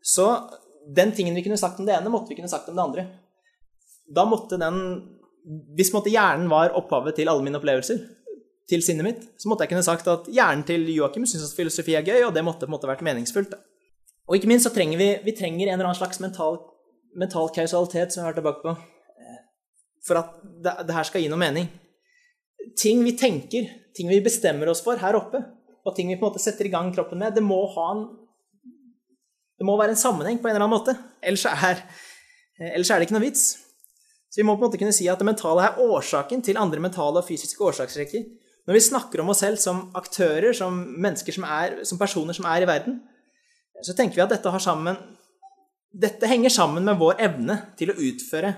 så den tingen vi kunne sagt om det ene, måtte vi kunne sagt om det andre. Da måtte den Hvis måtte hjernen var opphavet til alle mine opplevelser, til sinnet mitt, så måtte jeg kunne sagt at hjernen til Joakim syns at filosofi er gøy, og det måtte på en måte vært meningsfullt. Og ikke minst så trenger vi, vi trenger en eller annen slags mental, mental kausalitet, som vi har vært tilbake på, eh, for at det, det, her skal gi noe mening. Ting vi tenker, ting vi bestemmer oss for her oppe, og ting vi på en måte setter i gang kroppen med, det må, en, det må være en sammenheng på en eller annen måte. Ellers er, ellers er det ikke noe vits. Så vi må på en måte kunne si at det mentale er årsaken til andre mentale og fysiske årsaksrekker. Når vi snakker om oss selv som aktører, som mennesker som er, som personer som er i verden, så tenker vi at dette, sammen, dette henger sammen med vår evne til å utføre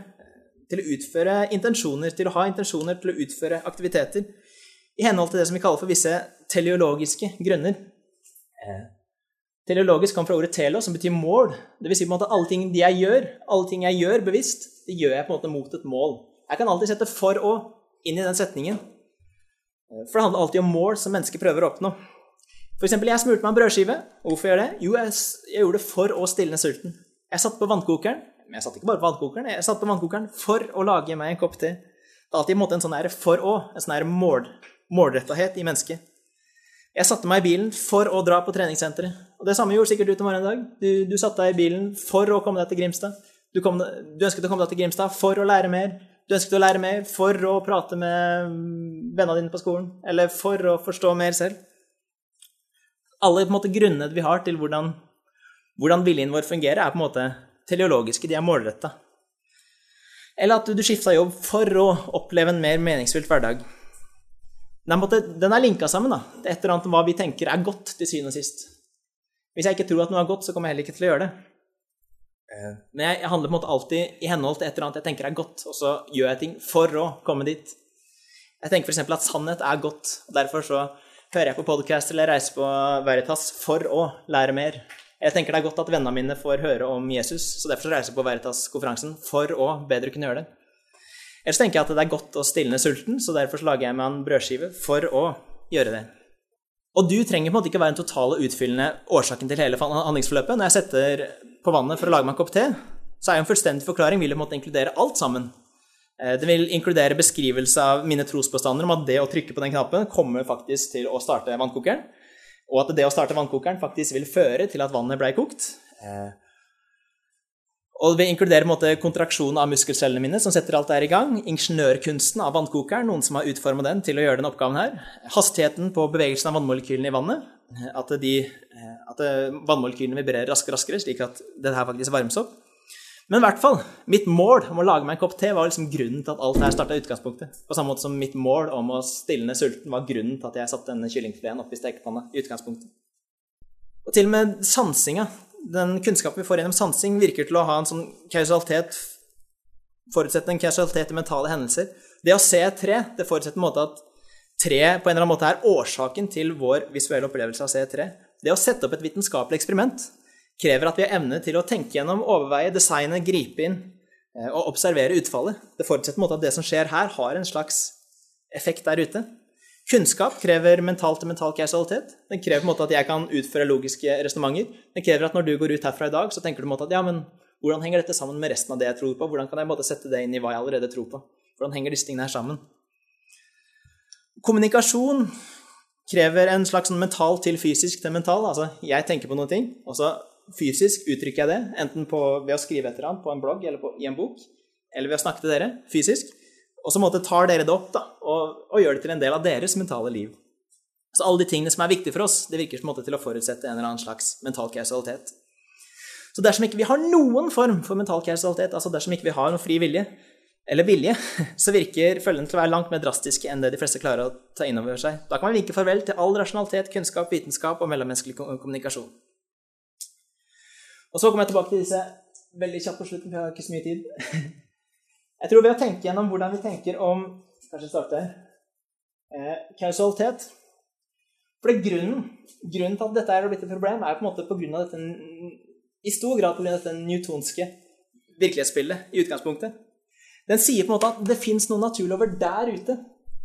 til å utføre intensjoner, til å ha intensjoner til å utføre aktiviteter i henhold til det som vi kaller for visse teleologiske grunner. Eh, teleologisk kommer fra ordet telo, som betyr mål. Det vil si måte alle ting jeg gjør, alle ting jeg gjør bevisst, det gjør jeg på en måte mot et mål. Jeg kan alltid sette 'for å' inn i den setningen. Eh, for det handler alltid om mål som mennesker prøver å oppnå. Eksempel, jeg smurte meg en brødskive. Hvorfor gjør jeg det? Jo, jeg, jeg gjorde det for å stilne sulten. Jeg satte på vannkokeren. Men jeg satte ikke bare på vannkokeren, jeg satte på vannkokeren for å lage meg en kopp te. Det er alltid en, måte, en sånn der for å, en sånn mål, målrettethet i mennesket. Jeg satte meg i bilen for å dra på treningssenteret. Og det samme gjorde sikkert du til morgenen i dag. Du, du satte deg i bilen for å komme deg til Grimstad. Du, kom, du, ønsket å komme deg til Grimstad for å lære mer. Du ønsket å lære mer for å prate med vennene dine på skolen, eller for å forstå mer selv. Alle på en måte grunnene vi har til hvordan, hvordan viljen vår fungerer, er på en måte teleologiske, de er målretta. Eller at du, du skifta jobb for å oppleve en mer meningsfylt hverdag. Den, måte, den er linka sammen. da. Det er et eller annet om hva vi tenker er godt til syvende og sist. Hvis jeg ikke tror at noe er godt, så kommer jeg heller ikke til å gjøre det. Eh, men jeg, jeg handler på en måte alltid i henhold til et eller annet jeg tenker er godt, og så gjør jeg ting for å komme dit. Jeg tenker f.eks. at sannhet er godt, og derfor så hører jeg på podkast eller reiser på Veritas for å lære mer. Jeg tenker det er godt at vennene mine får høre om Jesus, så derfor reiser jeg på Veritas-konferansen for å bedre kunne gjøre det. Ellers tenker jeg at det er godt å stilne sulten, så derfor så lager jeg meg en brødskive for å gjøre det. Og du trenger på en måte ikke være den totale utfyllende årsaken til hele handlingsforløpet. Når jeg setter på vannet for å lage meg en kopp te, så er jo en fullstendig forklaring vil en måte inkludere alt sammen. Eh, det vil inkludere beskrivelse av mine trospåstander om at det å trykke på den knappen kommer faktisk til å starte vannkokeren og at det å starte vannkokeren faktisk vil føre til at vannet blei kokt. Eh, og det inkluderer måte, kontraksjon av muskelcellene mine, som setter alt der i gang. Ingeniørkunsten av vannkokeren, noen som har utforma den til å gjøre den oppgaven her. Hastigheten på bevegelsen av vannmolekylene i vannet. At, de, eh, at vannmolekylene vibrerer raskere og raskere, slik at det her faktisk varmes opp. Men i hvert fall, mitt mål om å lage meg en kopp te var liksom grunnen til at alt her starta i utgangspunktet. På samme måte som mitt mål om å stille ned sulten var grunnen til at jeg satte denne kyllingfileten oppi stekepanna i utgangspunktet. Og til og med sansinga, den kunnskapen vi får gjennom sansing, virker til å ha en sånn kausalitet Forutsette en kausalitet i mentale hendelser. Det å se et tre, det forutsetter en måte at tre på en eller annen måte er årsaken til vår visuelle opplevelse av C3. Det å sette opp et vitenskapelig eksperiment krever at vi har evne til å tenke gjennom, overveie, designe, gripe inn eh, og observere utfallet. Det forutsetter en måte at det som skjer her, har en slags effekt der ute. Kunnskap krever mental til mental kausalitet. Den krever på en måte at jeg kan utføre logiske resonnementer. Den krever at når du går ut herfra i dag, så tenker du på en måte at ja, men hvordan henger dette sammen med resten av det jeg tror på? Hvordan kan jeg på en måte sette det inn i hva jeg allerede tror på? Hvordan henger disse tingene her sammen? Kommunikasjon krever en slags sånn mental til fysisk til mental. Altså, jeg tenker på noen ting, og så fysisk uttrykker jeg det, enten på, ved å skrive et eller annet på en blogg eller på, i en bok, eller ved å snakke til dere fysisk. Og så tar dere det opp da, og, og, gjør det til en del av deres mentale liv. Så alle de tingene som er viktige for oss, det virker som måte til å forutsette en eller annen slags mental kausalitet. Så dersom ikke vi har noen form for mental kausalitet, altså dersom ikke vi har noen fri vilje, eller vilje, (laughs) så virker følgene til å være langt mer drastiske enn det de fleste klarer å ta inn over seg. Da kan man vinke farvel til all rasjonalitet, kunnskap, vitenskap og mellommenneskelig kommunikasjon. Og så kommer jeg tilbake til disse veldig kjapt på slutten, for jeg har ikke så mye tid. (laughs) Jeg tror ved å tenke gjennom hvordan vi tenker om Kanskje starte her. Eh, kausalitet. For det grunnen, grunnen til at dette er blitt et problem, er på en måte på grunn av dette, i stor grad pga. dette newtonske virkelighetsbildet i utgangspunktet. Den sier på en måte at det fins noen naturlover der ute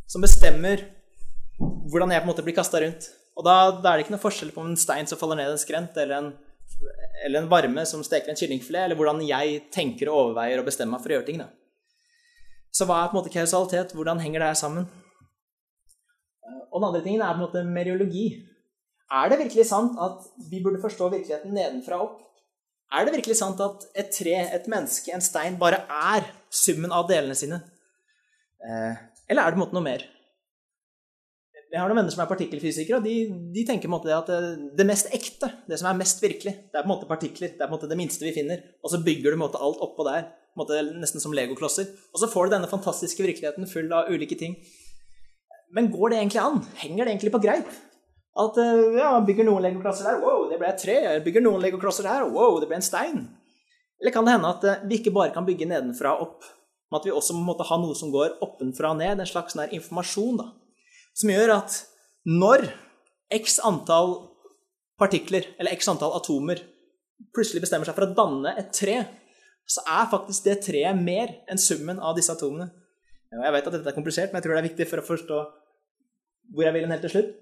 som bestemmer hvordan jeg på en måte blir kasta rundt. Og da, da, er det ikke noe forskjell på om en stein som faller ned en skrent, eller en eller en varme som steker en kyllingfilet, eller hvordan jeg tenker og overveier og bestemmer meg for å gjøre ting. Da. Så hva er på en måte kausalitet? Hvordan henger det her sammen? Og den andre tingen er på en måte meriologi. Er det virkelig sant at vi burde forstå virkeligheten nedenfra og opp? Er det virkelig sant at et tre, et menneske, en stein bare er summen av delene sine? Eh, eller er det på en måte noe mer? jeg har noen venner som er partikkelfysikere, og de, de tenker på en måte at det, det, mest ekte, det som er mest virkelig, det er på en måte partikler. Det er på en måte det minste vi finner. Og så bygger du på en måte alt oppå der, på en måte nesten som legoklosser. Og så får du denne fantastiske virkeligheten full av ulike ting. Men går det egentlig an? Henger det egentlig på greip? At ja, bygger noen legoklosser der, wow, det ble et tre. Bygger noen legoklosser der, wow, det ble en stein. Eller kan det hende at vi ikke bare kan bygge nedenfra og opp, men at vi også må ha noe som går oppenfra og ned, en slags informasjon, da som gjør at når x antall partikler, eller x antall atomer, plutselig bestemmer seg for å danne et tre, så er faktisk det treet mer enn summen av disse atomene. Jeg vet at dette er komplisert, men jeg tror det er viktig for å forstå hvor jeg vil hen helt til slutt.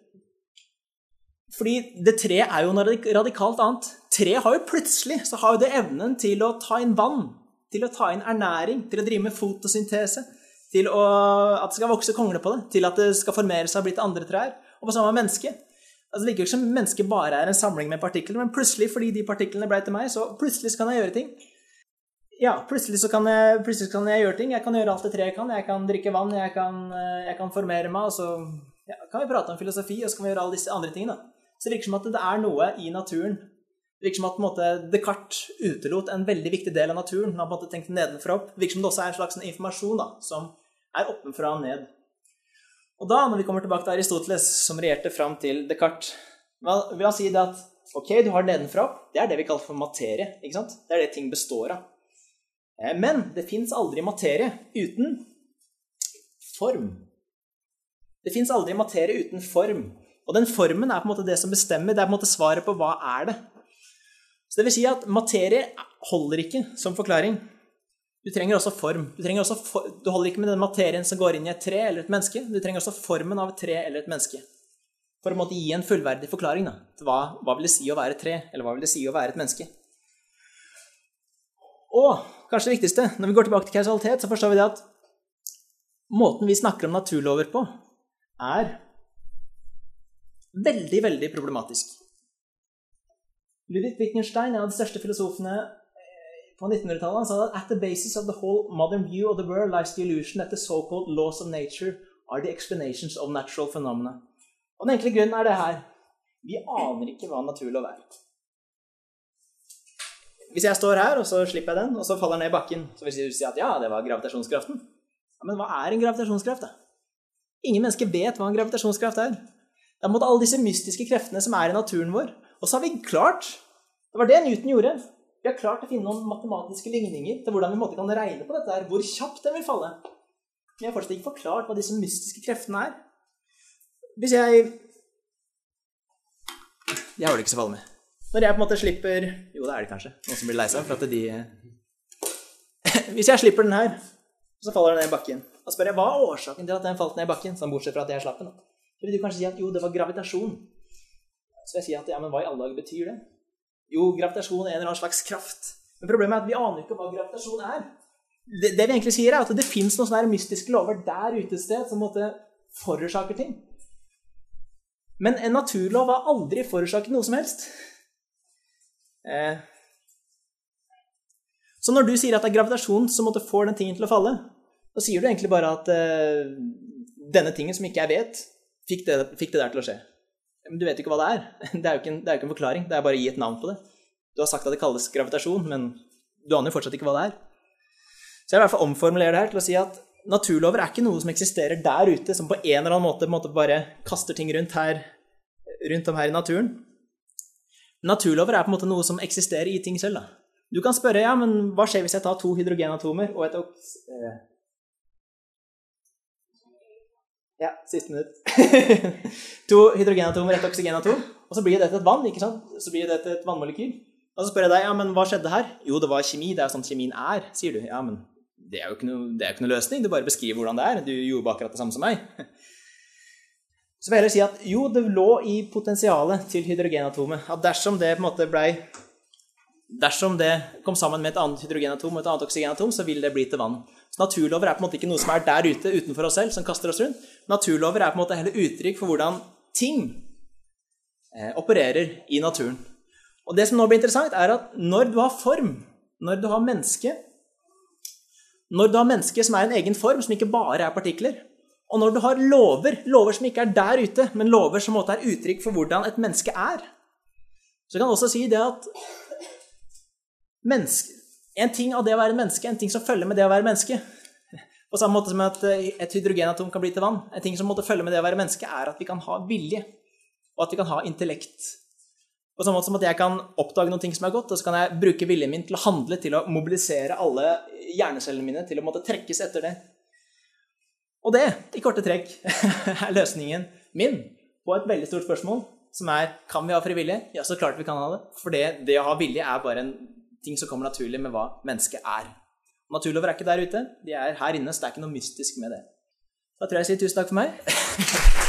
Fordi det treet er jo noe radikalt annet. Treet har jo plutselig så har jo det evnen til å ta inn vann, til å ta inn ernæring, til å drive med fotosyntese, til å, at det skal vokse kongler på det, til at det skal formere seg og bli til andre trær. Og på samme med mennesket. Altså, det virker ikke som mennesket bare er en samling med partikler, men plutselig, fordi de partiklene ble til meg, så plutselig så kan jeg gjøre ting. Ja, plutselig så kan jeg, plutselig kan jeg gjøre ting. Jeg kan gjøre alt det treet kan. Jeg kan drikke vann, jeg kan, jeg kan formere meg, og så ja, kan vi prate om filosofi, og så kan vi gjøre alle disse andre tingene. Så det virker som at det er noe i naturen det virker som at måte, Descartes utelot en veldig viktig del av naturen. Han har på en måte tenkt nedenfra opp. Det virker som det også er en slags informasjon da, som er oppenfra og ned. Og da, når vi kommer tilbake til Aristoteles, som regjerte fram til Descartes, vil han si det at ok, du har nedenfra opp. Det er det vi kaller for materie. ikke sant? Det er det ting består av. Eh, men det fins aldri materie uten form. Det fins aldri materie uten form. Og den formen er på en måte det som bestemmer. Det er på en måte svaret på hva er det. Så det vil si at materie holder ikke som forklaring. Du trenger også form. Du, også for, du, holder ikke med den materien som går inn i et tre eller et menneske. Du trenger også formen av et tre eller et menneske. For å måtte gi en fullverdig forklaring. Da. Hva, hva vil det si å være et tre, eller hva vil det si å være et menneske? Og kanskje det viktigste, når vi går tilbake til kausalitet, så forstår vi det at måten vi snakker om naturlover på, er veldig, veldig problematisk. Ludvig Wittgenstein, en av de største filosofene på 1900-tallet han sa at at the basis of the whole modern view of the world lies the illusion that the so-called laws of nature are the explanations of natural phenomena. Og Den enkle grunnen er det her. Vi aner ikke hva naturlov er. Hvis jeg står her, og så slipper jeg den, og så faller den ned i bakken, så vil du si at ja, det var gravitasjonskraften. Ja, men hva er en gravitasjonskraft, da? Ingen mennesker vet hva en gravitasjonskraft er. Det er mot alle disse mystiske kreftene som er i naturen vår. Og så har vi klart Det var det Newton gjorde. Vi har klart å finne noen matematiske ligninger til hvordan vi kan regne på dette her, hvor kjapt den vil falle. Jeg har fortsatt ikke forklart hva disse mystiske kreftene er. Hvis jeg Jeg har det ikke så farlig med. Når jeg på en måte slipper Jo, det er det kanskje. Noen som blir lei seg for at de (laughs) Hvis jeg slipper den her, så faller den ned i bakken. Da spør jeg hva er årsaken til at den falt ned i bakken, sånn bortsett fra at jeg slapp den. Så vil du kanskje si at jo, det var gravitasjon. Så jeg sier at ja, men hva i alle dager betyr det? Jo, gravitasjon er en eller annen slags kraft. Men problemet er at vi aner ikke hva gravitasjon er. Det, det vi egentlig sier, er at det fins noen sånne mystiske lover der ute et sted som måtte forårsaker ting. Men en naturlov har aldri forårsaket noe som helst. Eh. Så når du sier at det er gravitasjon som måtte få den tingen til å falle, så sier du egentlig bare at eh, denne tingen som ikke jeg vet, fikk det, fikk det der til å skje. Men du vet jo ikke hva det er. (laughs) Det er jo ikke en, er ikke en forklaring. Det er bare å gi et navn på det. Du har sagt at det kalles gravitasjon, men du aner jo fortsatt ikke hva det er. Så jeg vil i hvert fall omformulere det her til å si at naturlover er ikke noe som eksisterer der ute, som på en eller annen måte, måte bare kaster ting rundt, her, rundt om her i naturen. Naturlover er på en måte noe som eksisterer i ting selv. Da. Du kan spørre ja, men hva skjer hvis jeg tar to hydrogenatomer og et ja, siste minutt. (laughs) to hydrogenatomer, ett oksygenatom. Og så blir det til et vann. ikke sant? Så blir det til et vannmolekyl. Og så spør jeg deg ja, men hva skjedde her. Jo, det var kjemi. Det er jo sånn kjemien er, sier du. Ja, men det er jo ikke noe, det er ikke noe løsning. Du bare beskriver hvordan det er. Du gjorde akkurat det samme som meg. (laughs) Så vil jeg heller si at jo, det lå i potensialet til hydrogenatomet at dersom det på en måte blei Dersom det kom sammen med et annet hydrogenatom og et annet oksygenatom, så vil det bli til vann. Så naturlover er på en måte ikke noe som er der ute utenfor oss selv, som kaster oss rundt. Naturlover er på en måte heller uttrykk for hvordan ting eh, opererer i naturen. Og det som nå blir interessant, er at når du har form, når du har menneske Når du har menneske som er en egen form, som ikke bare er partikler, Og når du har lover, lover som ikke er der ute, men lover som måte er uttrykk for hvordan et menneske er, så kan du også si det at menneske, en ting av det å være menneske, en ting som følger med det å være menneske (laughs) På samme måte som at et hydrogenatom kan bli til vann. En ting som måtte følge med det å være menneske, er at vi kan ha vilje, og at vi kan ha intellekt. På samme måte som at jeg kan oppdage noen ting som er godt, og så kan jeg bruke viljen min til å handle, til å mobilisere alle hjernecellene mine til å måtte trekkes etter det. Og det, i korte trekk, (laughs) er løsningen min på et veldig stort spørsmål, som er kan vi ha frivillige? Ja, så klart vi kan ha det. For det, det å ha vilje er bare en ting som kommer naturlig med hva mennesket er. Naturlover er ikke der ute, de er her inne, så det er ikke noe mystisk med det. Da tror jeg jeg sier tusen takk for meg. (laughs)